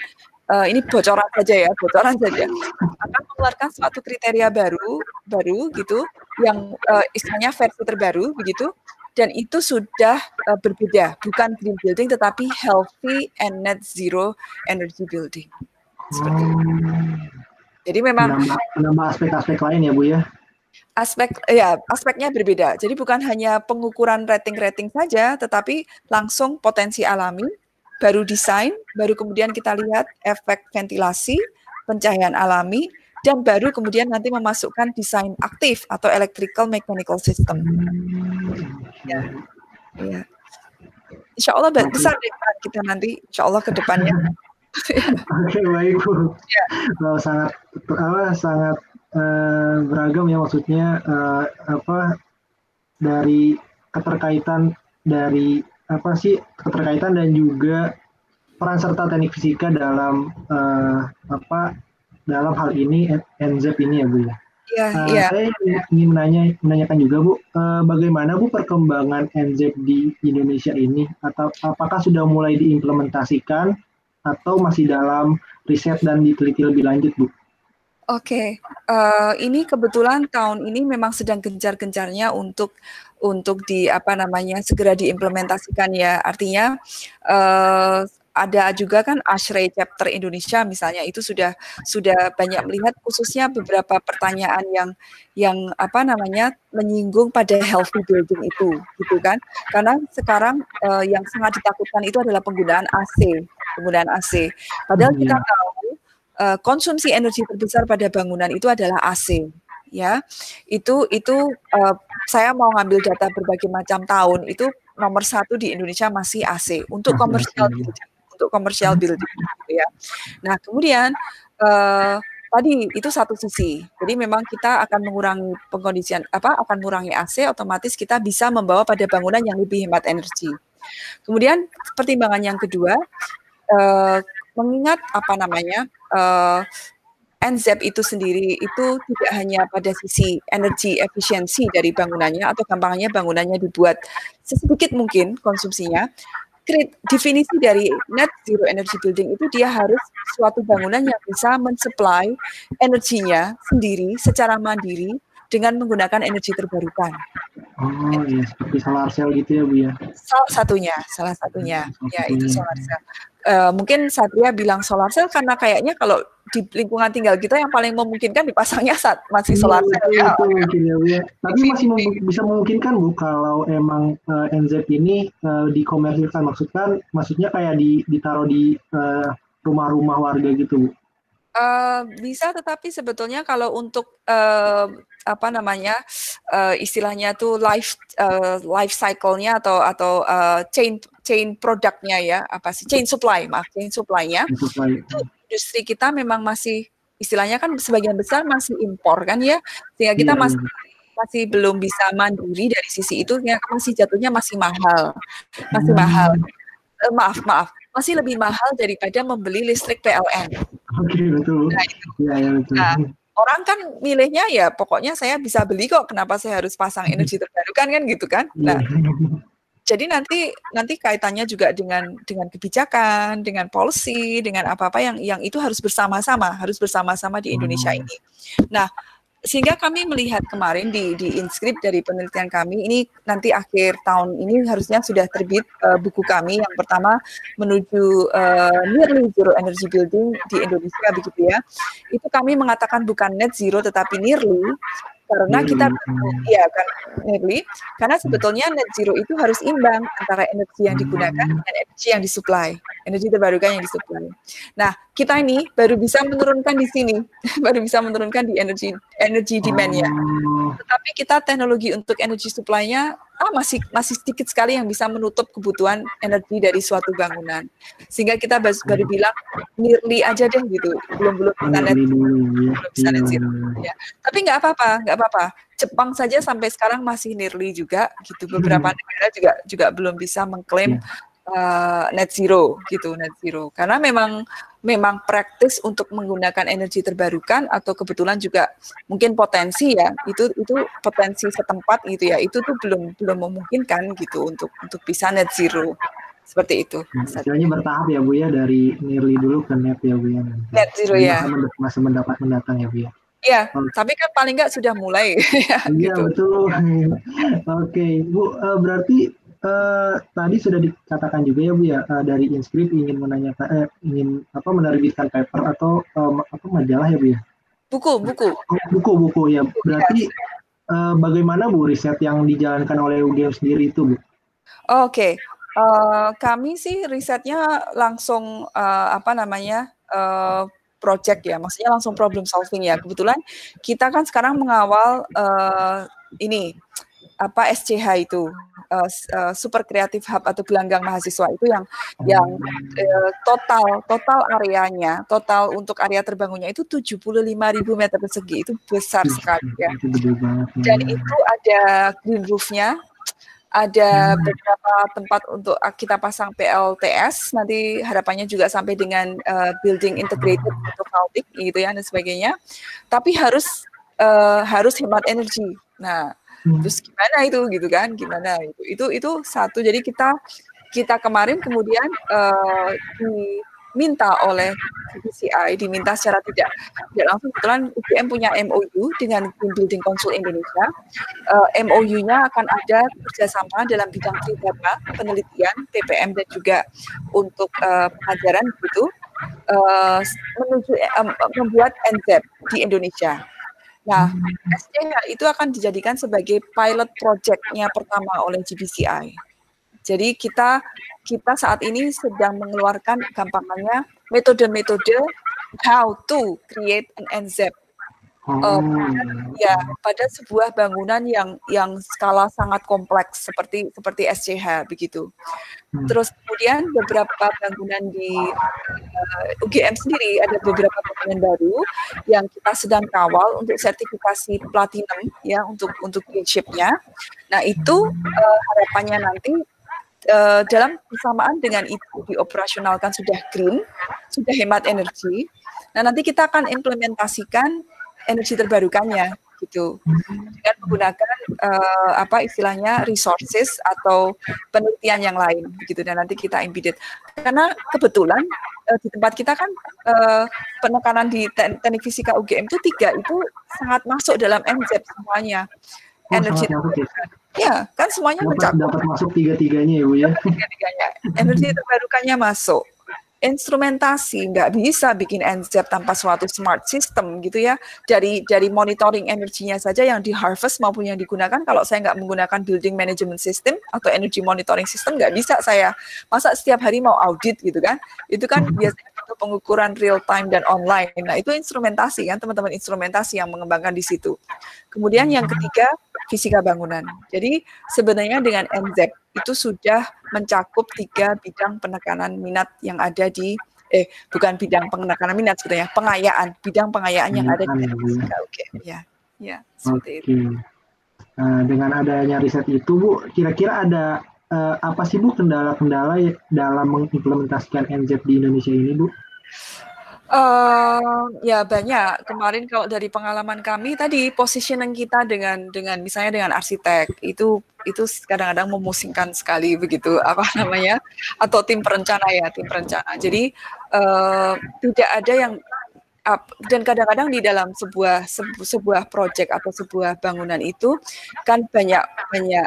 Speaker 2: uh, ini bocoran saja ya, bocoran saja akan mengeluarkan suatu kriteria baru, baru gitu, yang uh, istilahnya versi terbaru begitu, dan itu sudah uh, berbeda, bukan green building tetapi healthy and net zero energy building. Seperti itu. Jadi memang
Speaker 1: menambah aspek-aspek lain ya Bu ya.
Speaker 2: Aspek ya, aspeknya berbeda. Jadi bukan hanya pengukuran rating-rating saja tetapi langsung potensi alami, baru desain, baru kemudian kita lihat efek ventilasi, pencahayaan alami, dan baru kemudian nanti memasukkan desain aktif atau electrical mechanical system. Ya, ya. Insya Allah besar deh kita nanti, Insya Allah ke depannya.
Speaker 1: Oke baik bu, ya. uh, sangat apa sangat uh, beragam ya maksudnya uh, apa dari keterkaitan dari apa sih keterkaitan dan juga peran serta teknik fisika dalam uh, apa dalam hal ini NZEP ini ya Bu ya. Ya, uh, ya. Saya ingin menanya, menanyakan juga Bu, uh, bagaimana Bu perkembangan NZ di Indonesia ini? Atau apakah sudah mulai diimplementasikan atau masih dalam riset dan diteliti lebih lanjut Bu?
Speaker 2: Oke, uh, ini kebetulan tahun ini memang sedang gencar-gencarnya untuk untuk di apa namanya segera diimplementasikan ya. Artinya uh, ada juga kan Ashray chapter Indonesia misalnya itu sudah sudah banyak melihat khususnya beberapa pertanyaan yang yang apa namanya menyinggung pada healthy building itu gitu kan. Karena sekarang uh, yang sangat ditakutkan itu adalah penggunaan AC penggunaan AC padahal kita iya. tahu uh, konsumsi energi terbesar pada bangunan itu adalah AC ya. Itu itu uh, saya mau ngambil data berbagai macam tahun itu nomor satu di Indonesia masih AC untuk komersial untuk komersial building gitu ya. Nah, kemudian uh, tadi itu satu sisi. Jadi memang kita akan mengurangi pengkondisian apa akan mengurangi AC otomatis kita bisa membawa pada bangunan yang lebih hemat energi. Kemudian pertimbangan yang kedua uh, mengingat apa namanya uh, NZEP itu sendiri itu tidak hanya pada sisi energi efisiensi dari bangunannya atau gampangnya bangunannya dibuat sedikit mungkin konsumsinya, definisi dari net zero energy building itu dia harus suatu bangunan yang bisa mensupply energinya sendiri secara mandiri dengan menggunakan energi terbarukan.
Speaker 1: Oh iya, seperti solar cell gitu ya Bu ya?
Speaker 2: Salah satunya, salah satunya, ya itu solar cell. Uh, mungkin Satria bilang solar cell karena kayaknya kalau di lingkungan tinggal kita yang paling memungkinkan dipasangnya saat masih solar iya, cell ya. Itu mungkin
Speaker 1: ya, Bu ya. Tapi masih bisa memungkinkan Bu kalau emang uh, eh, NZ ini uh, dikomersilkan maksudkan maksudnya kayak di ditaruh di rumah-rumah warga gitu Bu.
Speaker 2: Uh, bisa tetapi sebetulnya kalau untuk uh, apa namanya uh, istilahnya tuh life uh, life cycle-nya atau atau uh, chain chain produknya ya apa sih chain supply maaf chain supply-nya itu industri kita memang masih istilahnya kan sebagian besar masih impor kan ya sehingga kita yeah. masih masih belum bisa mandiri dari sisi itu ya masih jatuhnya masih mahal masih hmm. mahal uh, maaf maaf masih lebih mahal daripada membeli listrik PLN. Oke okay, betul. Nah, itu. Ya, ya, betul. Nah, orang kan milihnya ya pokoknya saya bisa beli kok kenapa saya harus pasang energi terbarukan kan gitu kan iya. nah jadi nanti nanti kaitannya juga dengan dengan kebijakan dengan policy dengan apa apa yang yang itu harus bersama-sama harus bersama-sama di Indonesia hmm. ini. Nah sehingga kami melihat kemarin di di inskrip dari penelitian kami ini nanti akhir tahun ini harusnya sudah terbit uh, buku kami yang pertama menuju uh, nearly zero energy building di Indonesia begitu ya. Itu kami mengatakan bukan net zero tetapi nearly karena kita ya kan nearly karena sebetulnya net zero itu harus imbang antara energi yang digunakan dan energi yang disuplai energi terbarukan yang disuplai. Nah kita ini baru bisa menurunkan di sini (laughs) baru bisa menurunkan di energi energi demandnya. Oh. tetapi kita teknologi untuk energi supply-nya ah, masih masih sedikit sekali yang bisa menutup kebutuhan energi dari suatu bangunan. Sehingga kita baru, baru bilang nearly aja deh gitu, belum belum bisa net belum bisa net zero. Ya. Tapi nggak apa-apa, nggak apa-apa. Jepang saja sampai sekarang masih nearly juga gitu. Beberapa negara juga juga belum bisa mengklaim yeah uh, net zero gitu net zero karena memang memang praktis untuk menggunakan energi terbarukan atau kebetulan juga mungkin potensi ya itu itu potensi setempat gitu ya itu tuh belum belum memungkinkan gitu untuk untuk bisa net zero seperti itu.
Speaker 1: Nah, istilahnya bertahap ya Bu ya dari nearly dulu ke net ya Bu ya.
Speaker 2: Net zero ya.
Speaker 1: Masih mendapat mendatang ya Bu ya.
Speaker 2: Iya, oh. tapi kan paling nggak sudah mulai. (laughs)
Speaker 1: Iya gitu. betul. (laughs) Oke, okay. Bu, uh, berarti uh, tadi sudah dikatakan juga ya Bu ya uh, dari inskrip ingin menanyakan eh, ingin apa menerbitkan paper atau um, apa majalah ya Bu ya?
Speaker 2: Buku, buku.
Speaker 1: Oh, buku, buku ya. Berarti uh, bagaimana Bu riset yang dijalankan oleh UGM sendiri itu Bu?
Speaker 2: Oke. Okay. Uh, kami sih risetnya langsung uh, apa namanya? Uh, project ya, maksudnya langsung problem solving ya. Kebetulan kita kan sekarang mengawal uh, ini apa SCH itu uh, uh, super kreatif hub atau gelanggang mahasiswa itu yang yang uh, total total areanya total untuk area terbangunnya itu 75.000 meter persegi. Itu besar sekali ya. dan itu ada green roofnya ada beberapa tempat untuk kita pasang PLTS nanti harapannya juga sampai dengan uh, building integrated untuk gitu ya dan sebagainya. Tapi harus uh, harus hemat energi. Nah, hmm. Terus gimana itu gitu kan? Gimana itu? Itu itu satu. Jadi kita kita kemarin kemudian uh, diminta oleh BCI, diminta secara tidak tidak langsung kebetulan UGM punya MOU dengan Green Building Council Indonesia. Uh, MOU-nya akan ada kerjasama dalam bidang tridharma, penelitian, PPM dan juga untuk uh, pengajaran gitu uh, menuju uh, membuat NZ di Indonesia. Nah, SDH itu akan dijadikan sebagai pilot project-nya pertama oleh GBCI. Jadi kita kita saat ini sedang mengeluarkan gampangannya metode-metode how to create an NZ. Hmm. ya pada sebuah bangunan yang yang skala sangat kompleks seperti seperti SCH begitu. Hmm. Terus kemudian beberapa bangunan di uh, eh, UGM sendiri ada beberapa bangunan baru yang kita sedang kawal untuk sertifikasi platinum ya untuk untuk nya Nah itu uh, harapannya nanti uh, dalam bersamaan dengan itu dioperasionalkan sudah green, sudah hemat energi. Nah, nanti kita akan implementasikan energi terbarukannya gitu dengan menggunakan uh, apa istilahnya resources atau penelitian yang lain begitu dan nanti kita embedded karena kebetulan uh, di tempat kita kan uh, penekanan di teknik fisika UGM itu tiga itu sangat masuk dalam MZ semuanya oh, energi Ya, kan semuanya
Speaker 1: dapat, mencakup. Dapat masuk tiga-tiganya ya Bu ya.
Speaker 2: Tiga-tiganya. Energi terbarukannya masuk. Instrumentasi nggak bisa bikin NZ tanpa suatu smart system gitu ya. Dari dari monitoring energinya saja yang di harvest maupun yang digunakan. Kalau saya nggak menggunakan building management system atau energy monitoring system nggak bisa saya. Masa setiap hari mau audit gitu kan? Itu kan biasanya untuk pengukuran real time dan online. Nah itu instrumentasi kan teman-teman instrumentasi yang mengembangkan di situ. Kemudian yang ketiga fisika bangunan. Jadi sebenarnya dengan NZ itu sudah mencakup tiga bidang penekanan minat yang ada di eh bukan bidang penekanan minat sebetulnya pengayaan bidang pengayaan yang ada di fisika. Oke, okay. ya, ya seperti okay. itu.
Speaker 1: Nah, dengan adanya riset itu Bu, kira-kira ada uh, apa sih Bu kendala-kendala dalam mengimplementasikan NZ di Indonesia ini Bu?
Speaker 2: Uh, ya banyak. Kemarin kalau dari pengalaman kami tadi positioning kita dengan dengan misalnya dengan arsitek itu itu kadang-kadang memusingkan sekali begitu apa (laughs) namanya atau tim perencana ya tim perencana. Jadi uh, tidak ada yang dan kadang-kadang di dalam sebuah sebu, sebuah proyek atau sebuah bangunan itu kan banyak banyak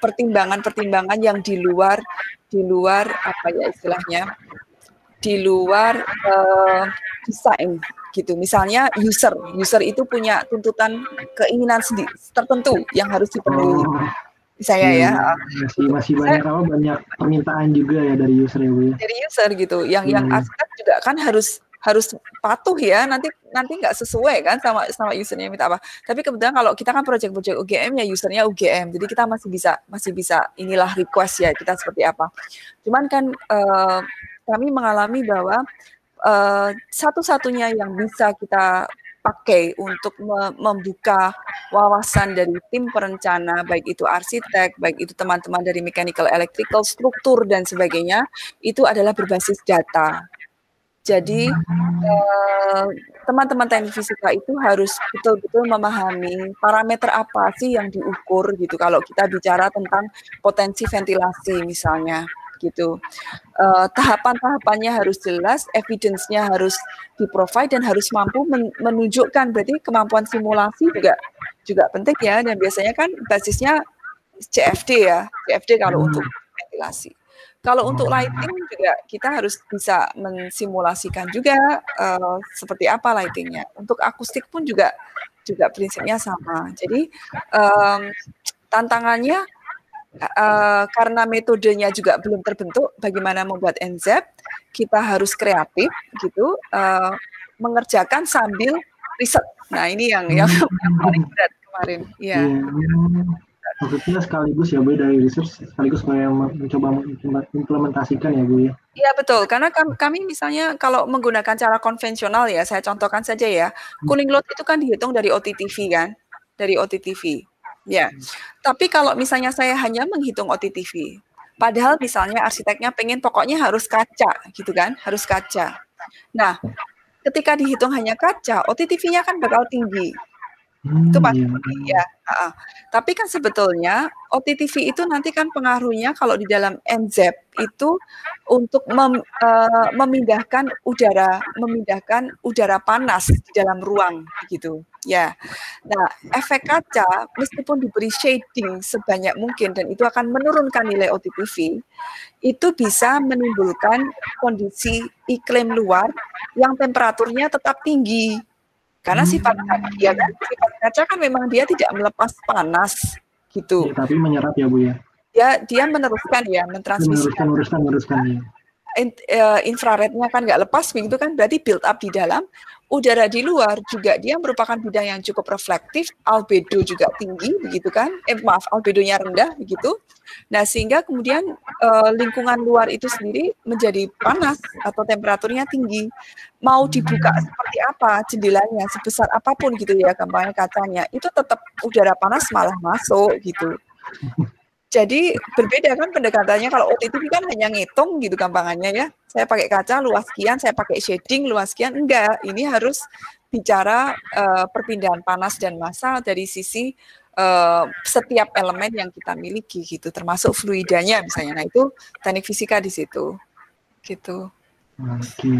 Speaker 2: pertimbangan-pertimbangan uh, yang di luar di luar apa ya istilahnya di luar uh, desain gitu. Misalnya user, user itu punya tuntutan keinginan sendiri tertentu yang harus dipenuhi. Oh, saya ya.
Speaker 1: Masih masih banyak apa banyak permintaan juga ya dari user ya Bu ya.
Speaker 2: Dari user gitu. Yang hmm. yang arsitek juga kan harus harus patuh ya nanti nanti nggak sesuai kan sama sama usernya minta apa tapi kebetulan kalau kita kan project-project UGM ya usernya UGM jadi kita masih bisa masih bisa inilah request ya kita seperti apa cuman kan uh, kami mengalami bahwa uh, satu-satunya yang bisa kita pakai untuk membuka wawasan dari tim perencana, baik itu arsitek, baik itu teman-teman dari mechanical, electrical, struktur dan sebagainya, itu adalah berbasis data. Jadi eh, teman-teman teknik fisika itu harus betul-betul memahami parameter apa sih yang diukur gitu. Kalau kita bicara tentang potensi ventilasi misalnya, gitu. Uh, tahapan-tahapannya harus jelas, evidence-nya harus di-provide dan harus mampu men menunjukkan berarti kemampuan simulasi juga juga penting ya dan biasanya kan basisnya CFD ya, CFD kalau hmm. untuk ventilasi. Kalau untuk lighting juga kita harus bisa mensimulasikan juga uh, seperti apa lightingnya. Untuk akustik pun juga juga prinsipnya sama. Jadi um, tantangannya uh, karena metodenya juga belum terbentuk bagaimana membuat NZ, kita harus kreatif gitu, uh, mengerjakan sambil riset. Nah ini yang yang, (laughs) yang paling berat kemarin. Ya.
Speaker 1: Maksudnya sekaligus ya Bu dari research sekaligus kayak mencoba implementasikan ya Bu ya.
Speaker 2: Iya betul, karena kami misalnya kalau menggunakan cara konvensional ya, saya contohkan saja ya, hmm. cooling load itu kan dihitung dari OTTV kan, dari OTTV. Ya, tapi kalau misalnya saya hanya menghitung OTTV, padahal misalnya arsiteknya pengen pokoknya harus kaca gitu kan, harus kaca. Nah, ketika dihitung hanya kaca, OTTV-nya kan bakal tinggi. Hmm, itu pasti ya. Uh, tapi kan sebetulnya OTTV itu nanti kan pengaruhnya kalau di dalam NZ itu untuk mem, uh, memindahkan udara, memindahkan udara panas di dalam ruang gitu. Ya. Nah, efek kaca meskipun diberi shading sebanyak mungkin dan itu akan menurunkan nilai OTTV, itu bisa menimbulkan kondisi iklim luar yang temperaturnya tetap tinggi karena hmm. sifat dia kan sifat kaca kan memang dia tidak melepas panas gitu.
Speaker 1: Ya, tapi menyerap ya Bu ya.
Speaker 2: Dia dia meneruskan ya, mentransmisikan.
Speaker 1: Meneruskan, meneruskan, meneruskan ya.
Speaker 2: Uh, infrarednya kan nggak lepas begitu kan berarti build up di dalam udara di luar juga dia merupakan bidang yang cukup reflektif, albedo juga tinggi, begitu kan? Eh maaf, albedonya rendah, begitu. Nah sehingga kemudian uh, lingkungan luar itu sendiri menjadi panas atau temperaturnya tinggi. Mau dibuka seperti apa jendelanya, sebesar apa pun gitu ya, gampangnya kacanya, itu tetap udara panas malah masuk gitu. Jadi berbeda kan pendekatannya kalau OTT kan hanya ngitung gitu gampangannya ya. Saya pakai kaca luas sekian, saya pakai shading luas sekian. Enggak, ini harus bicara uh, perpindahan panas dan massa dari sisi uh, setiap elemen yang kita miliki gitu, termasuk fluidanya misalnya. Nah, itu teknik fisika di situ. Gitu. Oke.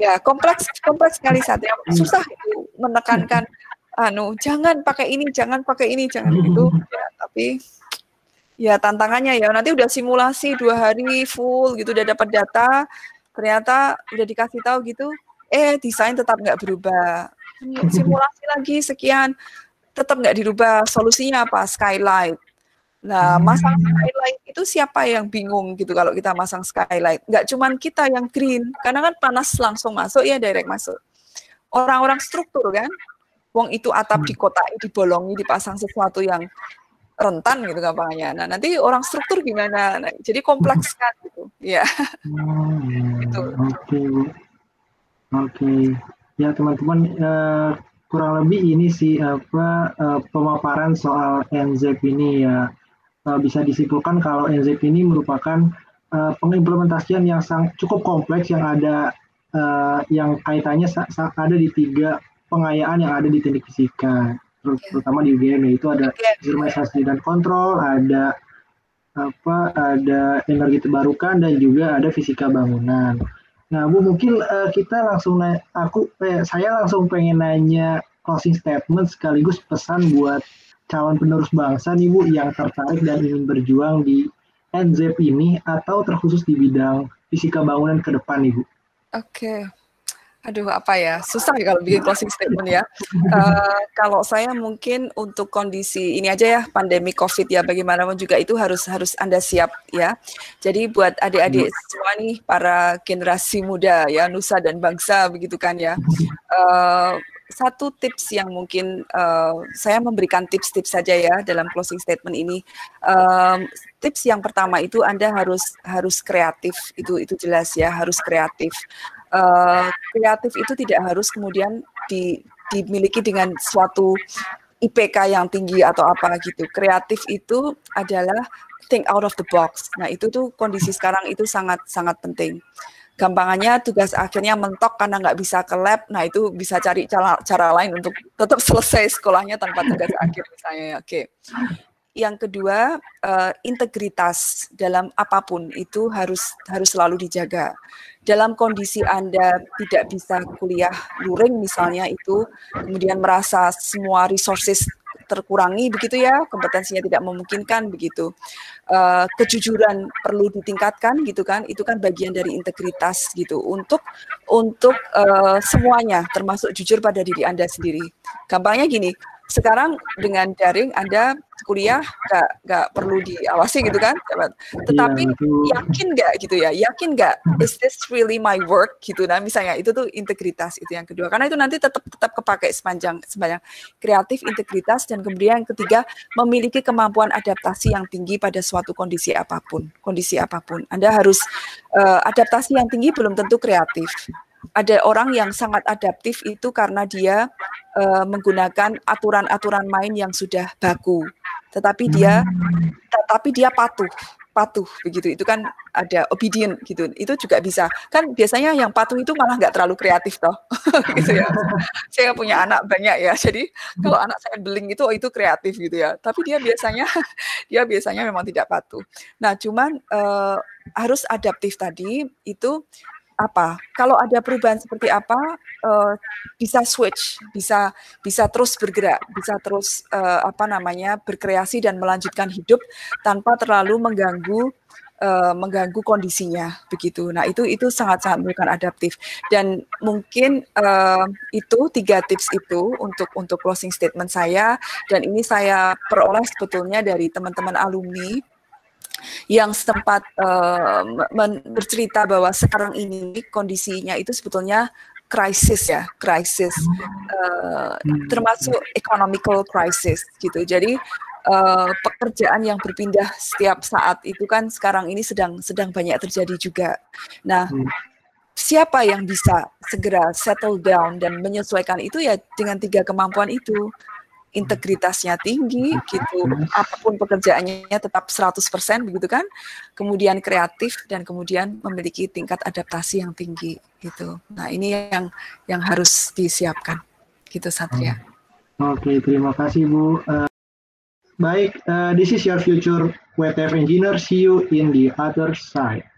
Speaker 2: Ya, kompleks kompleks sekali saat yang susah itu menekankan anu, jangan pakai ini, jangan pakai ini, jangan (laughs) itu. Ya, tapi ya tantangannya ya nanti udah simulasi dua hari full gitu udah dapat data ternyata udah dikasih tahu gitu eh desain tetap nggak berubah. (laughs) Simulasi lagi sekian tetap nggak dirubah solusinya apa? Skylight. Nah masang skylight itu siapa yang bingung gitu kalau kita masang skylight? Nggak cuman kita yang green karena kan panas langsung masuk ya direct masuk. Orang-orang struktur kan Wong itu atap di kota dibolongi dipasang sesuatu yang rentan gitu gampangnya. Nah nanti orang struktur gimana? Nah, jadi kompleks kan gitu. Ya.
Speaker 1: Oh, gitu. Oke, okay. oke. Okay. Ya teman-teman uh, kurang lebih ini sih apa uh, pemaparan soal NZEP ini ya uh, bisa disimpulkan kalau NZEP ini merupakan uh, pengimplementasian yang sang, cukup kompleks yang ada uh, yang kaitannya ada di tiga pengayaan yang ada di teknik fisika terutama di UGM itu ada germisasi dan kontrol, ada apa, ada energi terbarukan dan juga ada fisika bangunan. Nah, Bu mungkin uh, kita langsung nanya, aku eh, saya langsung pengen nanya closing statement sekaligus pesan buat calon penerus bangsa nih Bu yang tertarik dan ingin berjuang di NZEP ini atau terkhusus di bidang fisika bangunan ke depan nih Bu.
Speaker 2: Oke. Okay. Aduh, apa ya? Susah ya kalau bikin closing statement ya. Uh, kalau saya mungkin untuk kondisi ini aja ya, pandemi COVID ya, bagaimanapun juga itu harus harus Anda siap ya. Jadi buat adik-adik hmm. semua nih, para generasi muda ya, nusa dan bangsa begitu kan ya. Uh, satu tips yang mungkin uh, saya memberikan tips-tips saja ya dalam closing statement ini. Um, tips yang pertama itu Anda harus harus kreatif, itu itu jelas ya, harus kreatif uh, kreatif itu tidak harus kemudian di, dimiliki dengan suatu IPK yang tinggi atau apa gitu. Kreatif itu adalah think out of the box. Nah itu tuh kondisi sekarang itu sangat sangat penting. Gampangannya tugas akhirnya mentok karena nggak bisa ke lab. Nah itu bisa cari cara cara lain untuk tetap selesai sekolahnya tanpa tugas akhir misalnya. Oke. Okay. Yang kedua, uh, integritas dalam apa pun itu harus harus selalu dijaga. Dalam kondisi Anda tidak bisa kuliah luring misalnya itu, kemudian merasa semua resources terkurangi begitu ya, kompetensinya tidak memungkinkan begitu. Uh, kejujuran perlu ditingkatkan gitu kan, itu kan bagian dari integritas gitu untuk untuk uh, semuanya termasuk jujur pada diri Anda sendiri. Gampangnya gini, sekarang dengan daring Anda kuliah nggak nggak perlu diawasi gitu kan tetapi ya, yakin nggak gitu ya? Yakin nggak is this really my work? gitu. Nah misalnya itu tuh integritas itu yang kedua. Karena itu nanti tetap tetap kepake sepanjang sepanjang kreatif integritas dan kemudian yang ketiga memiliki kemampuan adaptasi yang tinggi pada suatu kondisi apa pun kondisi apa pun. Anda harus uh, adaptasi yang tinggi belum tentu kreatif. Ada orang yang sangat adaptif itu karena dia uh, menggunakan aturan-aturan main yang sudah baku. Tetapi dia tetapi dia patuh. patuh begitu. Itu kan ada obedient gitu. Itu juga bisa. Kan biasanya yang patuh itu malah nggak terlalu kreatif toh. (laughs) Gitu ya. Saya punya anak banyak ya. Jadi kalau anak saya beling itu oh itu kreatif gitu ya. Tapi dia biasanya (laughs) dia biasanya memang tidak patuh. Nah cuman uh, harus adaptif tadi itu apa? Kalau ada perubahan seperti apa uh, bisa switch bisa bisa terus bergerak bisa terus uh, apa namanya berkreasi dan melanjutkan hidup tanpa terlalu mengganggu uh, mengganggu kondisinya begitu. Nah itu itu sangat sangat bukan adaptif. Dan mungkin uh, itu tiga tips itu untuk untuk closing statement saya. Dan ini saya peroleh sebetulnya dari teman-teman alumni yang sempat uh, bercerita bahwa sekarang ini kondisinya itu sebetulnya krisis ya, krisis uh, termasuk economical crisis gitu. Jadi uh, pekerjaan yang berpindah setiap saat itu kan sekarang ini sedang sedang banyak terjadi juga. Nah, siapa yang bisa segera settle down dan menyesuaikan itu ya dengan tiga kemampuan itu integritasnya tinggi gitu. Apa pun pekerjaannya tetap 100% begitu kan? Kemudian kreatif dan kemudian memiliki tingkat adaptasi yang tinggi gitu. Nah ini yang yang harus disiapkan gitu Satria.
Speaker 1: Oke okay, terima kasih Bu. Uh, baik uh, this is your future WTF engineer. See you in the other side